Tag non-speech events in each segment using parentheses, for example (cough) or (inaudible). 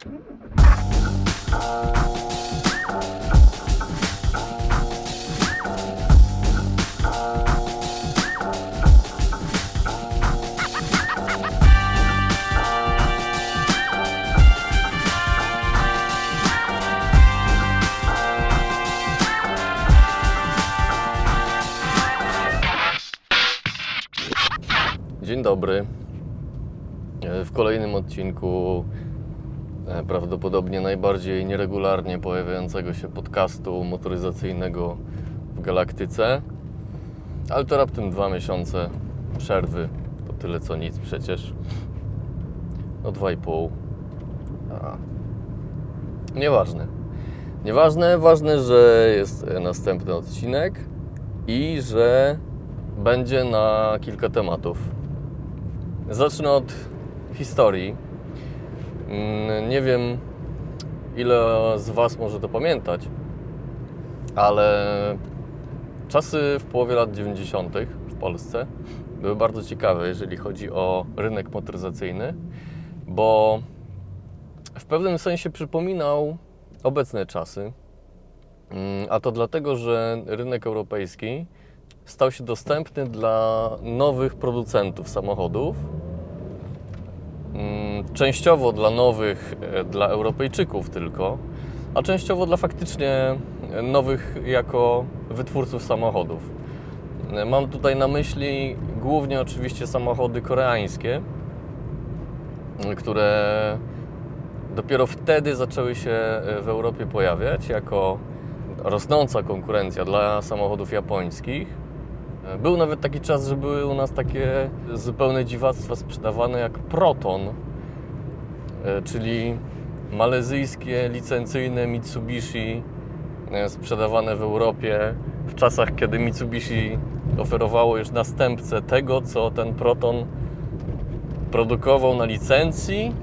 Dzień dobry. E, W kolejnym odcinku prawdopodobnie najbardziej nieregularnie pojawiającego się podcastu motoryzacyjnego w galaktyce. Ale to raptem dwa miesiące przerwy. To tyle co nic przecież. No dwa i pół. A. Nieważne. Nieważne, ważne, że jest następny odcinek i że będzie na kilka tematów. Zacznę od historii. Mm, Nie wiem, ile z Was może to pamiętać, ale czasy w połowie lat 90. w Polsce były bardzo ciekawe, jeżeli chodzi o rynek motoryzacyjny, bo w pewnym sensie przypominał obecne czasy. Mm, A to dlatego, że rynek europejski stał się dostępny dla nowych producentów samochodów. Mm, Częściowo dla nowych, e, dla Europejczyków tylko, a częściowo dla faktycznie nowych jako wytwórców samochodów. E, Mam tutaj na myśli głównie oczywiście samochody koreańskie, które dopiero wtedy zaczęły się e, w Europie pojawiać jako rosnąca konkurencja dla samochodów japońskich. Był nawet taki czas, że były u nas takie zupełne dziwactwa sprzedawane jak Proton, e, czyli malezyjskie licencyjne Mitsubishi e, sprzedawane w Europie w czasach, kiedy Mitsubishi oferowało już następcę tego, co ten Proton produkował na licencji.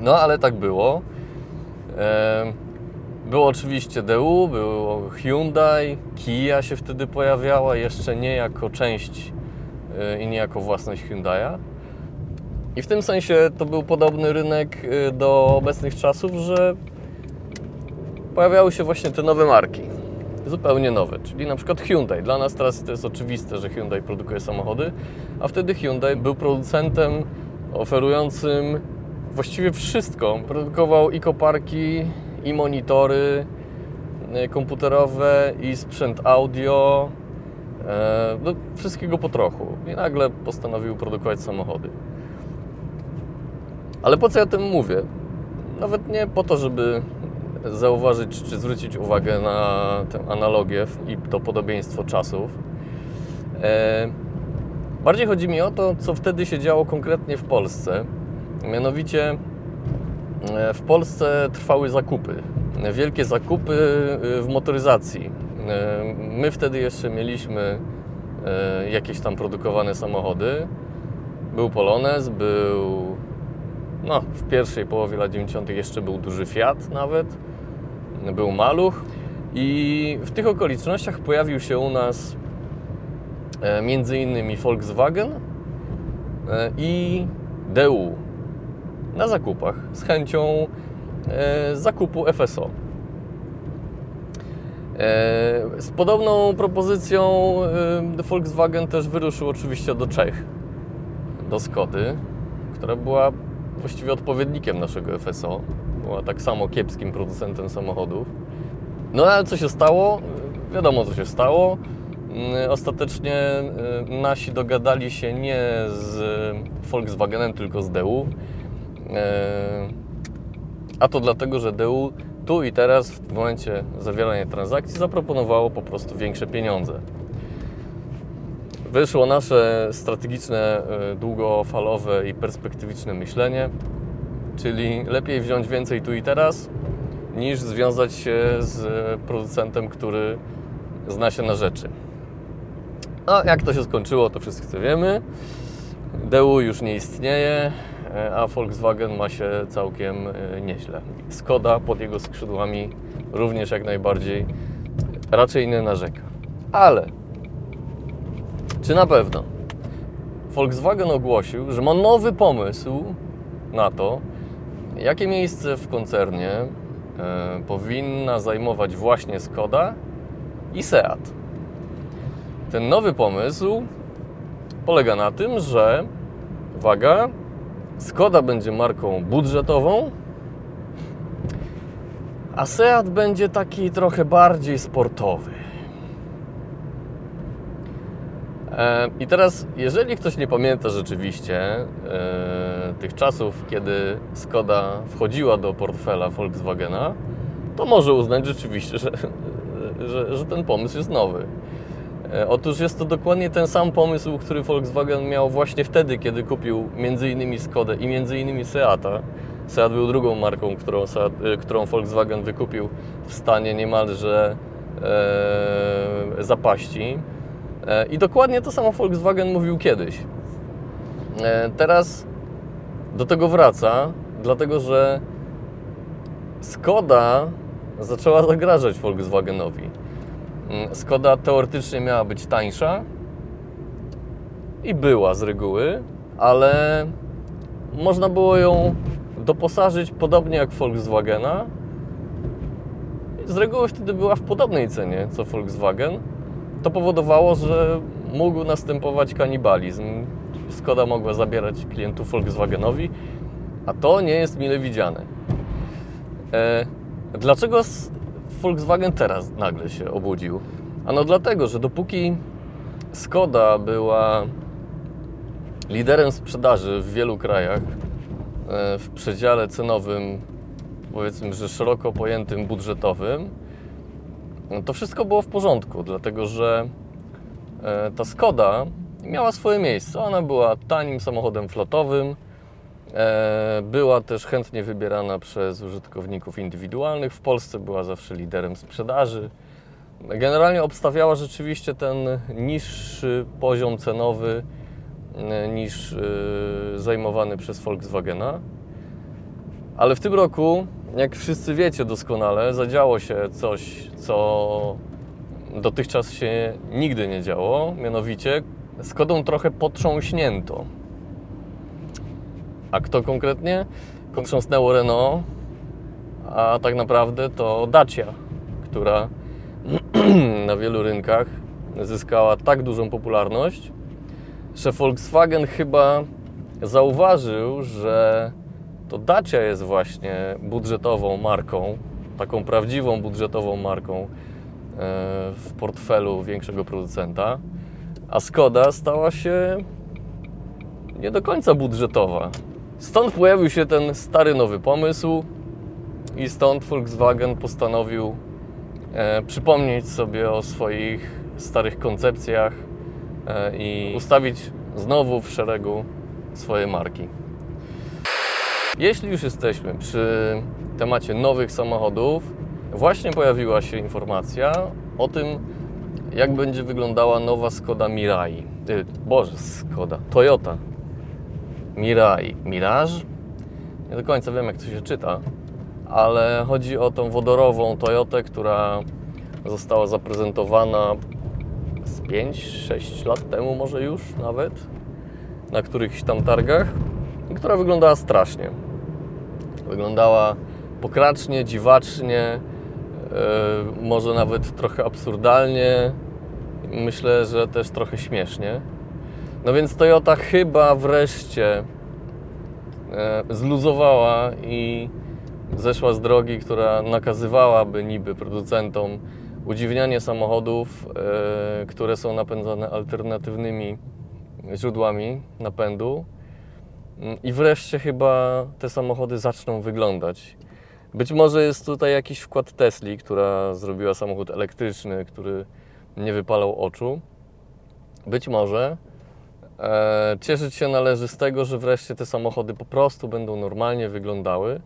No ale tak było. Było oczywiście DU, było Hyundai, Kia się wtedy pojawiała, jeszcze nie jako część y, i nie jako własność Hyundai'a. I w tym sensie to był podobny rynek y, do obecnych czasów, że pojawiały się właśnie te nowe marki. Zupełnie nowe, czyli na przykład Hyundai. Dla nas teraz to jest oczywiste, że Hyundai produkuje samochody, a wtedy Hyundai był producentem oferującym właściwie wszystko. Produkował i koparki, i monitory e, komputerowe, i sprzęt audio, e, no, wszystkiego po trochu. I nagle postanowił produkować samochody. Ale po co ja tym mówię? Nawet nie po to, żeby zauważyć czy zwrócić uwagę na tę analogię i to podobieństwo czasów. E, bardziej chodzi mi o to, co wtedy się działo konkretnie w Polsce. Mianowicie w Polsce trwały zakupy. Wielkie zakupy e, w motoryzacji. E, My wtedy jeszcze mieliśmy e, jakieś tam produkowane samochody. Był Polonez, był no, w pierwszej połowie lat 90. jeszcze był duży Fiat nawet, był Maluch i w tych okolicznościach pojawił się u nas e, między innymi Volkswagen e, i DU na zakupach z chęcią e, zakupu FSO. E, Z podobną propozycją e, Volkswagen też wyruszył oczywiście do Czech, do Skody, która była właściwie odpowiednikiem naszego FSO. Była tak samo kiepskim producentem samochodów. No ale co się stało? Wiadomo, co się stało. Mm, Ostatecznie nasi dogadali się nie z Volkswagenem, tylko z DU. E, A to dlatego, że DU tu i teraz, w momencie zawierania transakcji, zaproponowało po prostu większe pieniądze. Wyszło nasze strategiczne, y, długofalowe i perspektywiczne myślenie, czyli lepiej wziąć więcej tu i teraz, niż związać się z producentem, który zna się na rzeczy. A jak to się skończyło, to wszyscy wiemy. DU już nie istnieje, e, a Volkswagen ma się całkiem e, nieźle. Skoda pod jego skrzydłami również jak najbardziej raczej nie narzeka. Ale czy na pewno Volkswagen ogłosił, że ma nowy pomysł na to, jakie miejsce w koncernie e, powinna zajmować właśnie Skoda i Seat. Ten nowy pomysł polega na tym, że uwaga, Skoda będzie marką budżetową, a Seat będzie taki trochę bardziej sportowy. E, I teraz, jeżeli ktoś nie pamięta rzeczywiście e, tych czasów, kiedy Skoda wchodziła do portfela Volkswagena, to może uznać rzeczywiście, że, (laughs) że, że ten pomysł jest nowy. E, otóż jest to dokładnie ten sam pomysł, który Volkswagen miał właśnie wtedy, kiedy kupił m.in. Skodę i m.in. Seata. Seat był drugą marką, którą, Seat, którą Volkswagen wykupił w stanie niemalże e, zapaści. E, I dokładnie to samo Volkswagen mówił kiedyś. E, teraz do tego wraca, dlatego że Skoda zaczęła zagrażać Volkswagenowi. Mm, Skoda teoretycznie miała być tańsza i była z reguły, ale można było ją doposażyć podobnie jak Volkswagena. Z reguły wtedy była w podobnej cenie co Volkswagen to powodowało, że mógł następować kanibalizm. Skoda mogła zabierać klientów Volkswagenowi, a to nie jest mile widziane. E, dlaczego Volkswagen teraz nagle się obudził? Ano dlatego, że dopóki Skoda była liderem sprzedaży w wielu krajach e, w przedziale cenowym, powiedzmy, że szeroko pojętym budżetowym, no to wszystko było w porządku, dlatego że e, ta Skoda miała swoje miejsce. Ona była tanim samochodem flotowym, była też chętnie wybierana przez użytkowników indywidualnych. W Polsce była zawsze liderem sprzedaży. Generalnie obstawiała rzeczywiście ten niższy poziom cenowy e, niż zajmowany przez Volkswagena. Ale w tym roku jak wszyscy wiecie doskonale, zadziało się coś, co dotychczas się nigdy nie działo, mianowicie Skodą trochę potrząśnięto. A kto konkretnie? Potrząsnęło Renault, a tak naprawdę to Dacia, która (clears throat) na wielu rynkach zyskała tak dużą popularność, że Volkswagen chyba zauważył, że to Dacia jest właśnie budżetową marką, taką prawdziwą budżetową marką e, w portfelu większego producenta, a Skoda stała się nie do końca budżetowa. Stąd pojawił się ten stary nowy pomysł i stąd Volkswagen postanowił e, przypomnieć sobie o swoich starych koncepcjach e, i ustawić znowu w szeregu swoje marki. Jeśli już jesteśmy przy temacie nowych samochodów, właśnie pojawiła się informacja o tym, jak będzie wyglądała nowa Skoda Mirai. Boże, Skoda, Toyota. Mirai. Mirage? Nie do końca wiem, jak to się czyta, ale chodzi o tą wodorową Toyotę, która została zaprezentowana z 5-6 lat temu, może już nawet, na którychś tam targach która wyglądała strasznie. Wyglądała pokracznie, dziwacznie, yy, może nawet trochę absurdalnie. Myślę, że też trochę śmiesznie. No więc Toyota chyba wreszcie yy, zluzowała i zeszła z drogi, która nakazywałaby niby producentom udziwnianie samochodów, yy, które są napędzane alternatywnymi źródłami napędu i wreszcie chyba te samochody zaczną wyglądać. Być może jest tutaj jakiś wkład Tesli, która zrobiła samochód elektryczny, który nie wypalał oczu. Być może. E, cieszyć się należy z tego, że wreszcie te samochody po prostu będą normalnie wyglądały,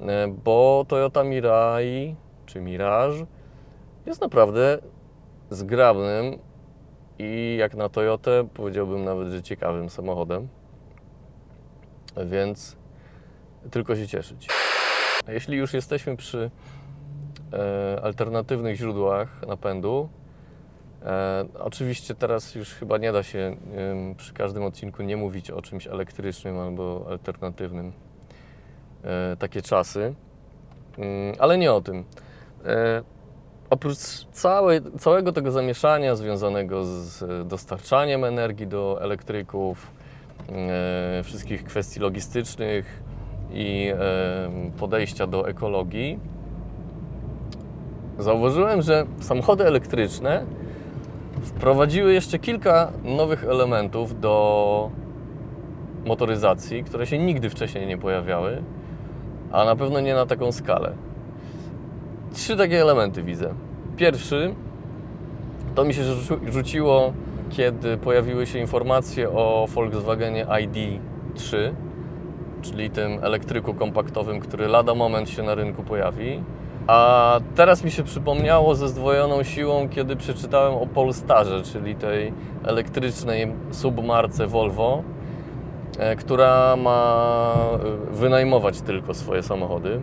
e, bo Toyota Mirai czy Mirage jest naprawdę zgrabnym i jak na Toyotę powiedziałbym nawet, że ciekawym samochodem więc tylko się cieszyć. Jeśli już jesteśmy przy e, alternatywnych źródłach napędu, e, oczywiście teraz już chyba nie da się e, przy każdym odcinku nie mówić o czymś elektrycznym albo alternatywnym. e, takie czasy. Mm, Ale nie o tym. E, Oprócz całego tego zamieszania związanego z dostarczaniem energii do elektryków, e, wszystkich kwestii logistycznych i podejścia do ekologii, zauważyłem, że samochody elektryczne wprowadziły jeszcze kilka nowych elementów do motoryzacji, które się nigdy wcześniej nie pojawiały, a na pewno nie na taką skalę. Trzy takie elementy widzę. Pierwszy to mi się rzu- rzuciło, kiedy pojawiły się informacje o Volkswagenie ID3, czyli tym elektryku kompaktowym, który lada moment się na rynku pojawi. A teraz mi się przypomniało ze zdwojoną siłą, kiedy przeczytałem o Polestarze, czyli tej elektrycznej submarce Volvo, e, która ma e, wynajmować tylko swoje samochody.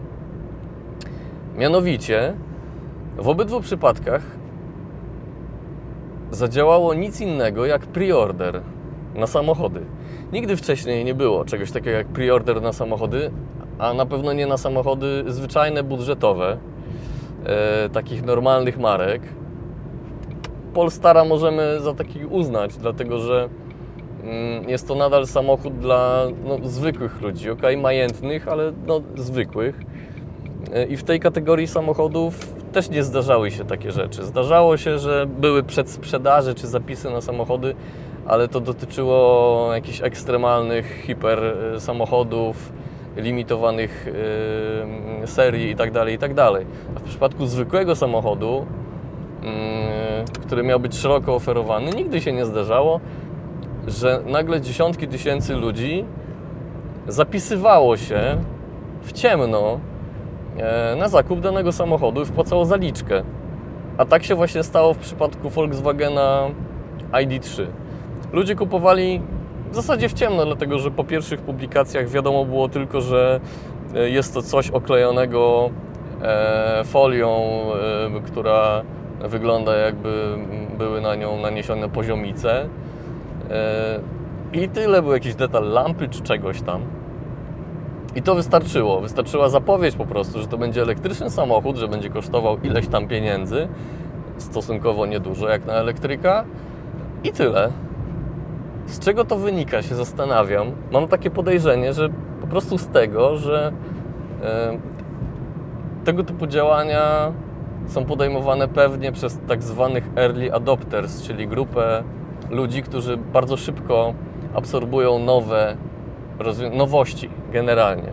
Mianowicie, w obydwu przypadkach zadziałało nic innego jak preorder na samochody. Nigdy wcześniej nie było czegoś takiego jak preorder na samochody, a na pewno nie na samochody zwyczajne, budżetowe, e, takich normalnych marek. Polstara możemy za taki uznać, dlatego że mm, jest to nadal samochód dla no, zwykłych ludzi, ok, majętnych, ale no, zwykłych. E, I w tej kategorii samochodów też nie zdarzały się takie rzeczy. Zdarzało się, że były przedsprzedaże czy zapisy na samochody, ale to dotyczyło jakichś ekstremalnych hiper e, samochodów, limitowanych e, serii itd., itd. A w przypadku zwykłego samochodu, mm, który miał być szeroko oferowany, nigdy się nie zdarzało, że nagle dziesiątki tysięcy ludzi zapisywało się w ciemno e, na zakup danego samochodu i wpłacało zaliczkę. A tak się właśnie stało w przypadku Volkswagena ID3. Ludzie kupowali w zasadzie w ciemno, dlatego że po pierwszych publikacjach wiadomo było tylko, że e, jest to coś oklejonego e, folią, e, która wygląda jakby były na nią naniesione poziomice. I tyle, był jakiś detal lampy czy czegoś tam. I to wystarczyło. Wystarczyła zapowiedź po prostu, że to będzie elektryczny samochód, że będzie kosztował ileś tam pieniędzy, stosunkowo niedużo jak na elektryka i tyle. Z czego to wynika, się zastanawiam. Mam takie podejrzenie, że po prostu z tego, że e, tego typu działania są podejmowane pewnie przez tak zwanych early adopters, czyli grupę ludzi, którzy bardzo szybko absorbują nowe nowości, generalnie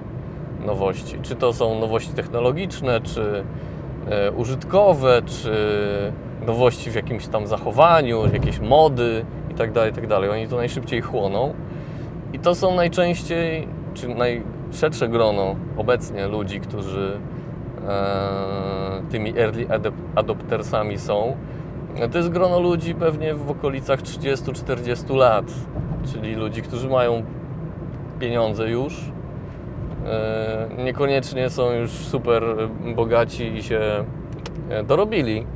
nowości. Czy to są nowości technologiczne, czy e, użytkowe, czy nowości w jakimś tam zachowaniu, jakieś mody itd., itd. Oni to najszybciej chłoną. I to są najczęściej, czy najszersze grono obecnie ludzi, którzy e, tymi early adop- adoptersami są. To jest grono ludzi pewnie w okolicach 30-40 lat, czyli ludzi, którzy mają pieniądze już. E, Niekoniecznie są już super bogaci i się e, dorobili,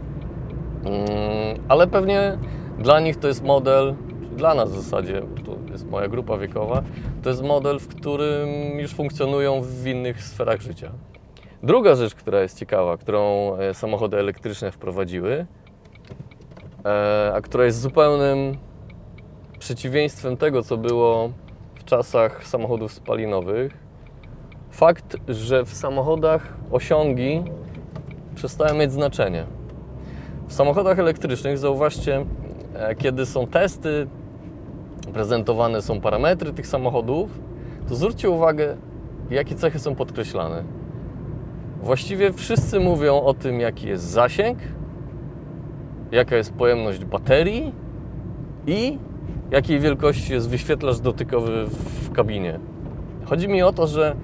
Mm, ale pewnie dla nich to jest model, dla nas w zasadzie, to jest moja grupa wiekowa, to jest model, w którym już funkcjonują w innych sferach życia. Druga rzecz, która jest ciekawa, którą e, samochody elektryczne wprowadziły, e, a która jest zupełnym przeciwieństwem tego, co było w czasach samochodów spalinowych, fakt, że w samochodach osiągi przestają mieć znaczenie. W samochodach elektrycznych, zauważcie, kiedy są testy, prezentowane są parametry tych samochodów, to zwróćcie uwagę, jakie cechy są podkreślane. Właściwie wszyscy mówią o tym, jaki jest zasięg, jaka jest pojemność baterii i jakiej wielkości jest wyświetlacz dotykowy w kabinie. Chodzi mi o to, że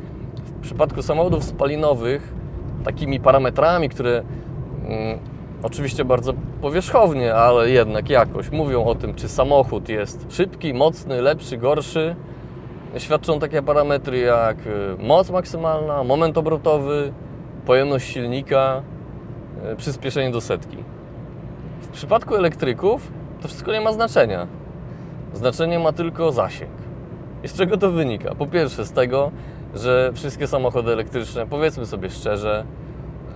w przypadku samochodów spalinowych takimi parametrami, które mm, oczywiście bardzo powierzchownie, ale jednak jakoś mówią o tym, czy samochód jest szybki, mocny, lepszy, gorszy, świadczą takie parametry jak y, moc maksymalna, moment obrotowy, pojemność silnika, y, przyspieszenie do setki. W przypadku elektryków to wszystko nie ma znaczenia. Znaczenie ma tylko zasięg. I z czego to wynika? Po pierwsze z tego, że wszystkie samochody elektryczne, powiedzmy sobie szczerze,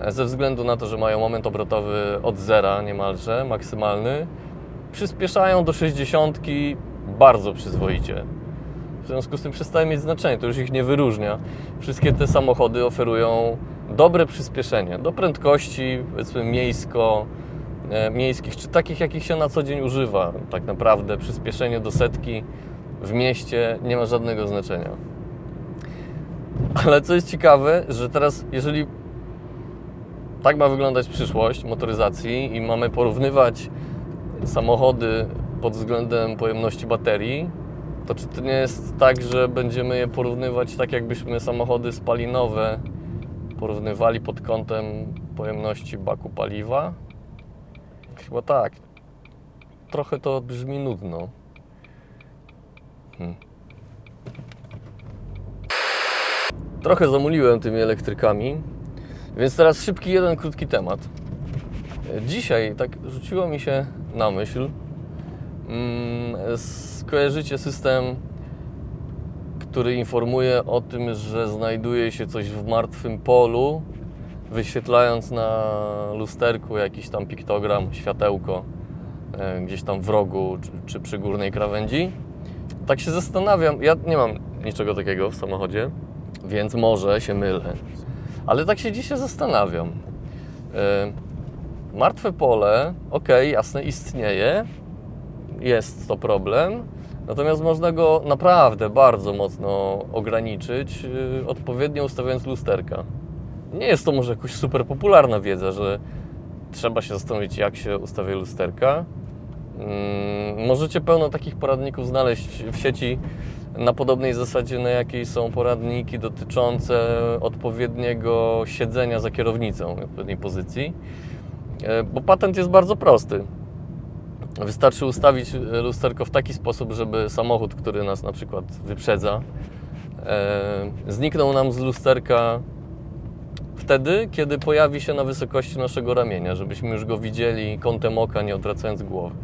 ze względu na to, że mają moment obrotowy od zera niemalże, maksymalny, przyspieszają do 60 bardzo przyzwoicie. W związku z tym przestaje mieć znaczenie, to już ich nie wyróżnia. Wszystkie te samochody oferują dobre przyspieszenie do prędkości, powiedzmy miejsko, e, miejskich, czy takich, jakich się na co dzień używa. Tak naprawdę przyspieszenie do setki w mieście nie ma żadnego znaczenia. Ale co jest ciekawe, że teraz, jeżeli tak ma wyglądać przyszłość motoryzacji i mamy porównywać samochody pod względem pojemności baterii, to czy to nie jest tak, że będziemy je porównywać tak, jakbyśmy samochody spalinowe porównywali pod kątem pojemności baku paliwa? Chyba tak. Trochę to brzmi nudno. Hmm. Trochę zamuliłem tymi elektrykami, więc teraz szybki jeden krótki temat. Dzisiaj tak rzuciło mi się na myśl, mm, skojarzycie system, który informuje o tym, że znajduje się coś w martwym polu, wyświetlając na lusterku jakiś tam piktogram, światełko e, gdzieś tam w rogu czy, czy przy górnej krawędzi. Tak się zastanawiam, ja nie mam niczego takiego w samochodzie, więc może się mylę. Ale tak się dzisiaj zastanawiam. E, martwe pole, ok, jasne, istnieje, jest to problem, natomiast można go naprawdę bardzo mocno ograniczyć, yy, odpowiednio ustawiając lusterka. Nie jest to może jakoś super popularna wiedza, że trzeba się zastanowić, jak się ustawia lusterka. Yy, możecie pełno takich poradników znaleźć w sieci na podobnej zasadzie, na jakiej są poradniki dotyczące odpowiedniego siedzenia za kierownicą w odpowiedniej pozycji. Yy, bo patent jest bardzo prosty. Wystarczy ustawić e, lusterko w taki sposób, żeby samochód, który nas na przykład wyprzedza, e, zniknął nam z lusterka wtedy, kiedy pojawi się na wysokości naszego ramienia, żebyśmy już go widzieli kątem oka, nie odwracając głowy.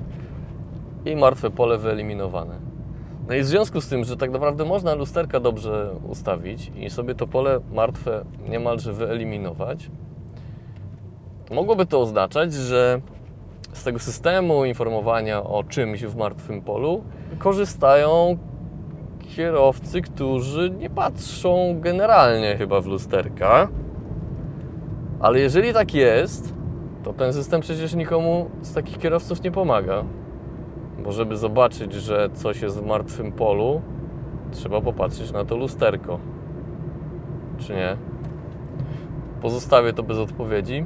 I martwe pole wyeliminowane. No i w związku z tym, że tak naprawdę można lusterka dobrze ustawić i sobie to pole martwe niemalże wyeliminować, mogłoby to oznaczać, że z tego systemu informowania o czymś w martwym polu korzystają kierowcy, którzy nie patrzą generalnie chyba w lusterka. Ale jeżeli tak jest, to ten system przecież nikomu z takich kierowców nie pomaga. Bo żeby zobaczyć, że coś jest w martwym polu, trzeba popatrzeć na to lusterko. Czy nie? Pozostawię to bez odpowiedzi.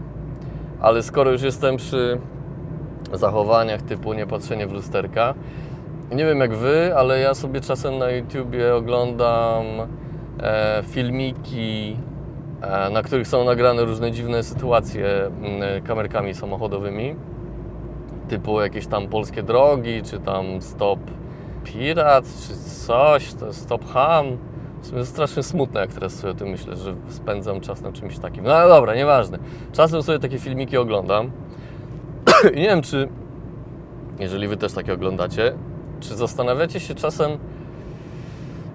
Ale skoro już jestem przy zachowaniach typu niepatrzenie w lusterka. Nie wiem jak wy, ale ja sobie czasem na YouTubie oglądam e, filmiki, e, na których są nagrane różne dziwne sytuacje e, kamerkami samochodowymi, typu jakieś tam polskie drogi, czy tam stop pirat, czy coś, to stop ham. To jest strasznie smutne, jak teraz sobie o tym myślę, że spędzam czas na czymś takim. No ale dobra, nieważne. Czasem sobie takie filmiki oglądam (clears throat) I nie wiem, czy jeżeli Wy też takie oglądacie, czy zastanawiacie się czasem,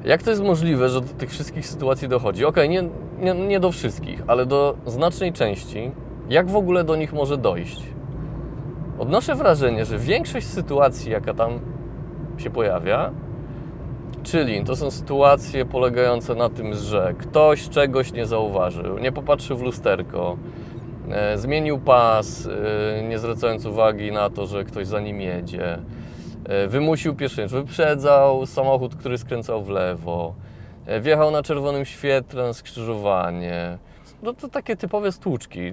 jak to jest możliwe, że do tych wszystkich sytuacji dochodzi? Okej, okay, nie, nie, nie do wszystkich, ale do znacznej części. Jak w ogóle do nich może dojść? Odnoszę wrażenie, że większość sytuacji, jaka tam się pojawia, czyli to są sytuacje polegające na tym, że ktoś czegoś nie zauważył, nie popatrzył w lusterko, E, zmienił pas, e, nie zwracając uwagi na to, że ktoś za nim jedzie. E, wymusił pieszczęść, wyprzedzał samochód, który skręcał w lewo. Wjechał na czerwonym świetle na skrzyżowanie. No to takie typowe stłuczki.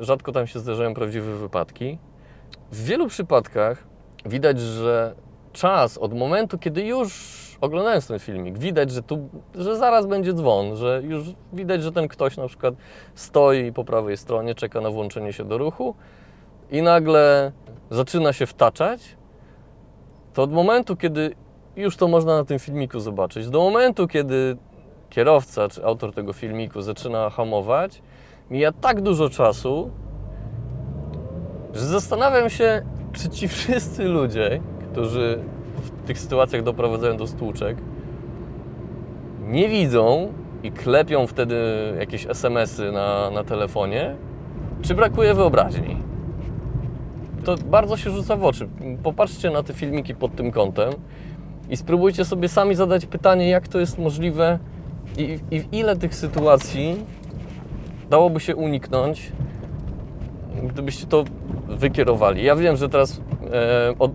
Rzadko tam się zdarzają prawdziwe wypadki. W wielu przypadkach widać, że czas od momentu, kiedy już oglądając ten filmik, widać, że tu, że zaraz będzie dzwon, że już widać, że ten ktoś na przykład stoi po prawej stronie, czeka na włączenie się do ruchu i nagle zaczyna się wtaczać, to od momentu, kiedy już to można na tym filmiku zobaczyć, do momentu, kiedy kierowca czy autor tego filmiku zaczyna hamować, mija tak dużo czasu, że zastanawiam się, czy ci wszyscy ludzie, którzy w tych sytuacjach doprowadzają do stłuczek, nie widzą, i klepią wtedy jakieś SMS-y na, na telefonie, czy brakuje wyobraźni? To bardzo się rzuca w oczy. Popatrzcie na te filmiki pod tym kątem i spróbujcie sobie sami zadać pytanie, jak to jest możliwe i, i w ile tych sytuacji dałoby się uniknąć, gdybyście to wykierowali. Ja wiem, że teraz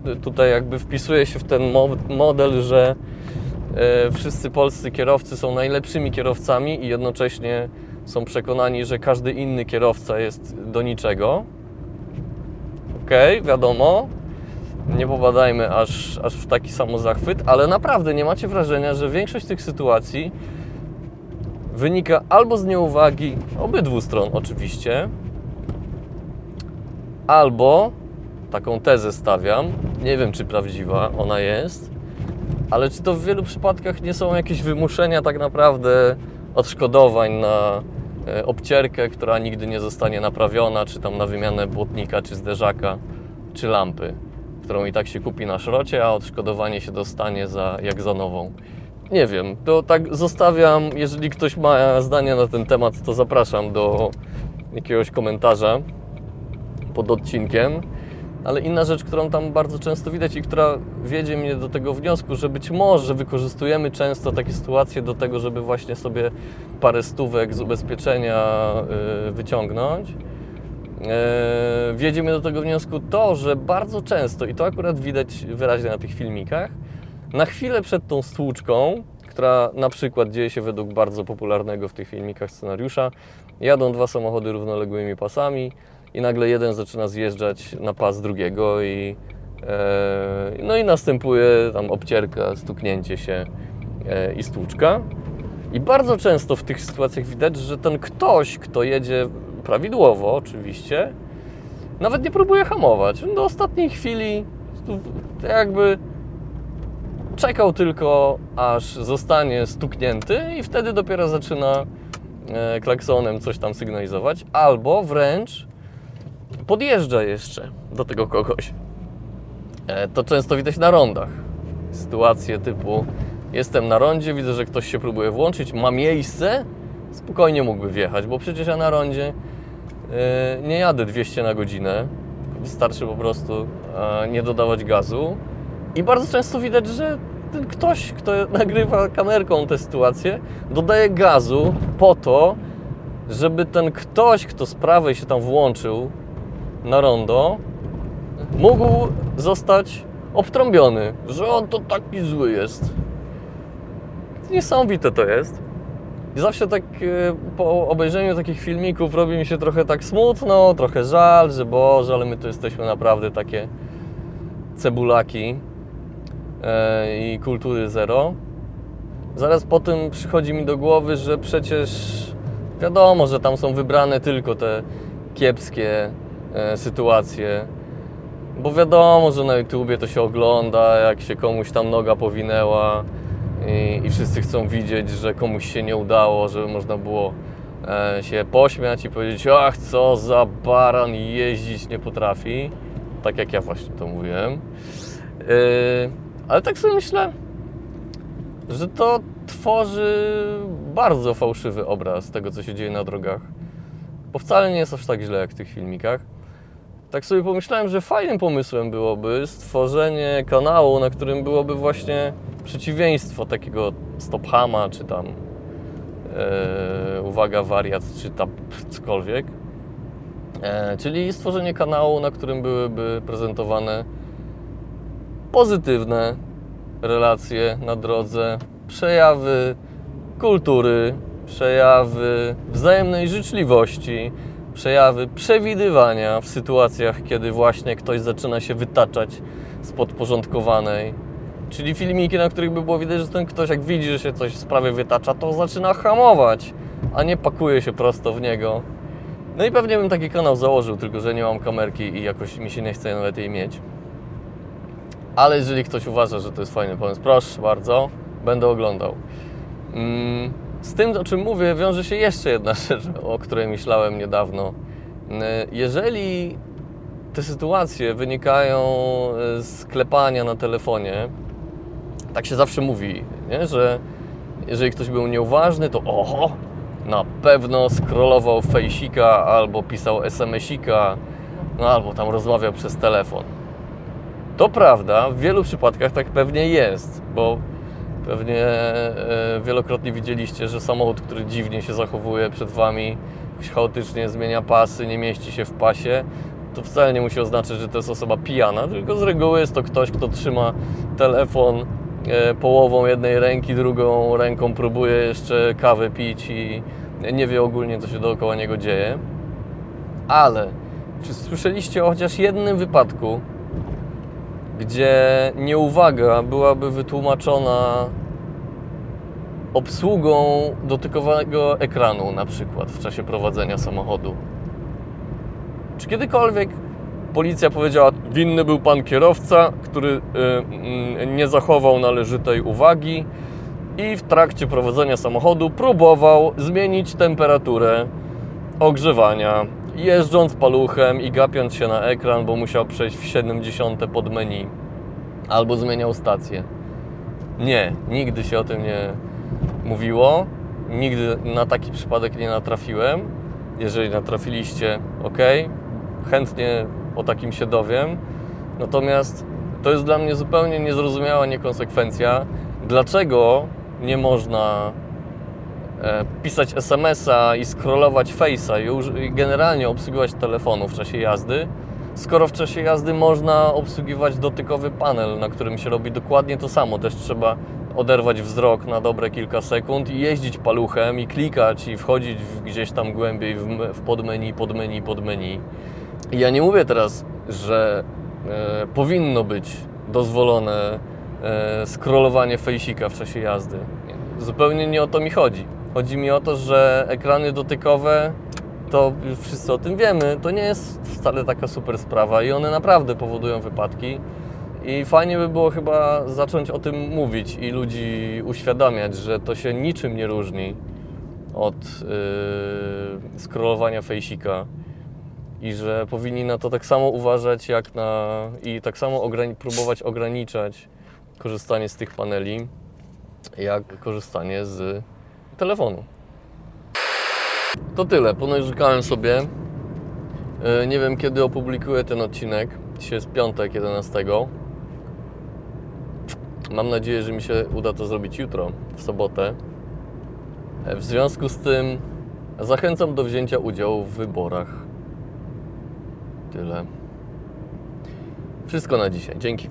e, tutaj jakby wpisuje się w ten mo model, że e, wszyscy polscy kierowcy są najlepszymi kierowcami i jednocześnie są przekonani, że każdy inny kierowca jest do niczego. Okej, okay, wiadomo, nie popadajmy aż, aż w taki samozachwyt, ale naprawdę nie macie wrażenia, że większość tych sytuacji wynika albo z nieuwagi obydwu stron oczywiście, albo taką tezę stawiam, nie wiem czy prawdziwa ona jest, ale czy to w wielu przypadkach nie są jakieś wymuszenia tak naprawdę odszkodowań na e, obcierkę, która nigdy nie zostanie naprawiona, czy tam na wymianę błotnika, czy zderzaka, czy lampy, którą i tak się kupi na szrocie, a odszkodowanie się dostanie za, jak za nową. Nie wiem, to tak zostawiam. Jeżeli ktoś ma zdanie na ten temat, to zapraszam do jakiegoś komentarza pod odcinkiem. Ale inna rzecz, którą tam bardzo często widać i która wiedzie mnie do tego wniosku, że być może wykorzystujemy często takie sytuacje do tego, żeby właśnie sobie parę stówek z ubezpieczenia yy, wyciągnąć. Yy, wiedzie mnie do tego wniosku to, że bardzo często, i to akurat widać wyraźnie na tych filmikach, na chwilę przed tą stłuczką, która na przykład dzieje się według bardzo popularnego w tych filmikach scenariusza, jadą dwa samochody równoległymi pasami i nagle jeden zaczyna zjeżdżać na pas drugiego i e, no i następuje tam obcierka, stuknięcie się e, i stłuczka. I bardzo często w tych sytuacjach widać, że ten ktoś, kto jedzie prawidłowo oczywiście, nawet nie próbuje hamować. Do ostatniej chwili jakby czekał tylko, aż zostanie stuknięty i wtedy dopiero zaczyna e, klaksonem coś tam sygnalizować, albo wręcz podjeżdża jeszcze do tego kogoś. E, to często widać na rondach. Sytuacje typu jestem na rondzie, widzę, że ktoś się próbuje włączyć, ma miejsce, spokojnie mógłby wjechać, bo przecież ja na rondzie e, nie jadę 200 na godzinę, wystarczy po prostu nie dodawać gazu i bardzo często widać, że ktoś, kto nagrywa kamerką tę sytuację, dodaje gazu po to, żeby ten ktoś, kto z prawej się tam włączył na rondo, mógł zostać obtrąbiony, że on to taki zły jest. Niesamowite to jest. I zawsze tak e, po obejrzeniu takich filmików robi mi się trochę tak smutno, trochę żal, że Boże, ale my tu jesteśmy naprawdę takie cebulaki. E, i kultury zero. Zaraz po tym przychodzi mi do głowy, że przecież wiadomo, że tam są wybrane tylko te kiepskie sytuacje. Bo wiadomo, że na YouTubie to się ogląda, jak się komuś tam noga powinęła i, i wszyscy chcą widzieć, że komuś się nie udało, żeby można było e, się pośmiać i powiedzieć, ach co za baran jeździć nie potrafi. Tak jak ja właśnie to mówiłem. Yy, ale tak sobie myślę, że to tworzy bardzo fałszywy obraz tego, co się dzieje na drogach. Bo wcale nie jest aż tak źle jak w tych filmikach. Tak sobie pomyślałem, że fajnym pomysłem byłoby stworzenie kanału, na którym byłoby właśnie przeciwieństwo takiego stophama, czy tam e, uwaga, wariat, czy tam cokolwiek. E, czyli stworzenie kanału, na którym byłyby prezentowane pozytywne relacje na drodze, przejawy kultury, przejawy wzajemnej życzliwości, przejawy przewidywania w sytuacjach, kiedy właśnie ktoś zaczyna się wytaczać z podporządkowanej. Czyli filmiki, na których by było widać, że ten ktoś, jak widzi, że się coś w sprawie wytacza, to zaczyna hamować, a nie pakuje się prosto w niego. No i pewnie bym taki kanał założył, tylko że nie mam kamerki i jakoś mi się nie chce nawet jej mieć. Ale jeżeli ktoś uważa, że to jest fajny pomysł, proszę bardzo, będę oglądał. Mm, z tym, o czym mówię, wiąże się jeszcze jedna (laughs) rzecz, o której myślałem niedawno. Jeżeli te sytuacje wynikają z klepania na telefonie, tak się zawsze mówi, nie? że Jeżeli ktoś był nieuważny, to oho, na pewno scrollował fejsika albo pisał SMS-ika, no albo tam rozmawiał przez telefon. To prawda, w wielu przypadkach tak pewnie jest, bo pewnie e, wielokrotnie widzieliście, że samochód, który dziwnie się zachowuje przed Wami, chaotycznie zmienia pasy, nie mieści się w pasie, to wcale nie musi oznaczać, że to jest osoba pijana, tylko z reguły jest to ktoś, kto trzyma telefon e, połową jednej ręki, drugą ręką próbuje jeszcze kawę pić i nie wie ogólnie, co się dookoła niego dzieje. Ale czy słyszeliście o chociaż jednym wypadku, gdzie nieuwaga byłaby wytłumaczona obsługą dotykowego ekranu na przykład w czasie prowadzenia samochodu? Czy kiedykolwiek policja powiedziała, winny był pan kierowca, który y, y, nie zachował należytej uwagi i w trakcie prowadzenia samochodu próbował zmienić temperaturę ogrzewania, jeżdżąc paluchem i gapiąc się na ekran, bo musiał przejść w 70 pod menu, albo zmieniał stację. Nie, nigdy się o tym nie mówiło. Nigdy na taki przypadek nie natrafiłem. Jeżeli natrafiliście, ok, chętnie o takim się dowiem. Natomiast to jest dla mnie zupełnie niezrozumiała niekonsekwencja. Dlaczego nie można pisać SMS-a i scrollować Face'a i generalnie obsługiwać telefonu w czasie jazdy, skoro w czasie jazdy można obsługiwać dotykowy panel, na którym się robi dokładnie to samo. Też trzeba oderwać wzrok na dobre kilka sekund i jeździć paluchem i klikać i wchodzić gdzieś tam głębiej w, podmenu, podmenu, podmenu. I ja nie mówię teraz, że e, powinno być dozwolone e, scrollowanie fejsika w czasie jazdy. Nie, Zupełnie nie o to mi chodzi. Chodzi mi o to, że ekrany dotykowe, to już wszyscy o tym wiemy, to nie jest wcale taka super sprawa i one naprawdę powodują wypadki. I fajnie by było chyba zacząć o tym mówić i ludzi uświadamiać, że to się niczym nie różni od yy, scrollowania fejsika i że powinni na to tak samo uważać jak na i tak samo ograni- próbować ograniczać korzystanie z tych paneli, jak korzystanie z telefonu. To tyle, ponarzekałem sobie. Yy, Nie wiem kiedy opublikuję ten odcinek. Dzisiaj jest piątek 11. Mam nadzieję, że mi się uda to zrobić jutro, w sobotę. E, W związku z tym zachęcam do wzięcia udziału w wyborach. Tyle. Wszystko na dzisiaj. Dzięki.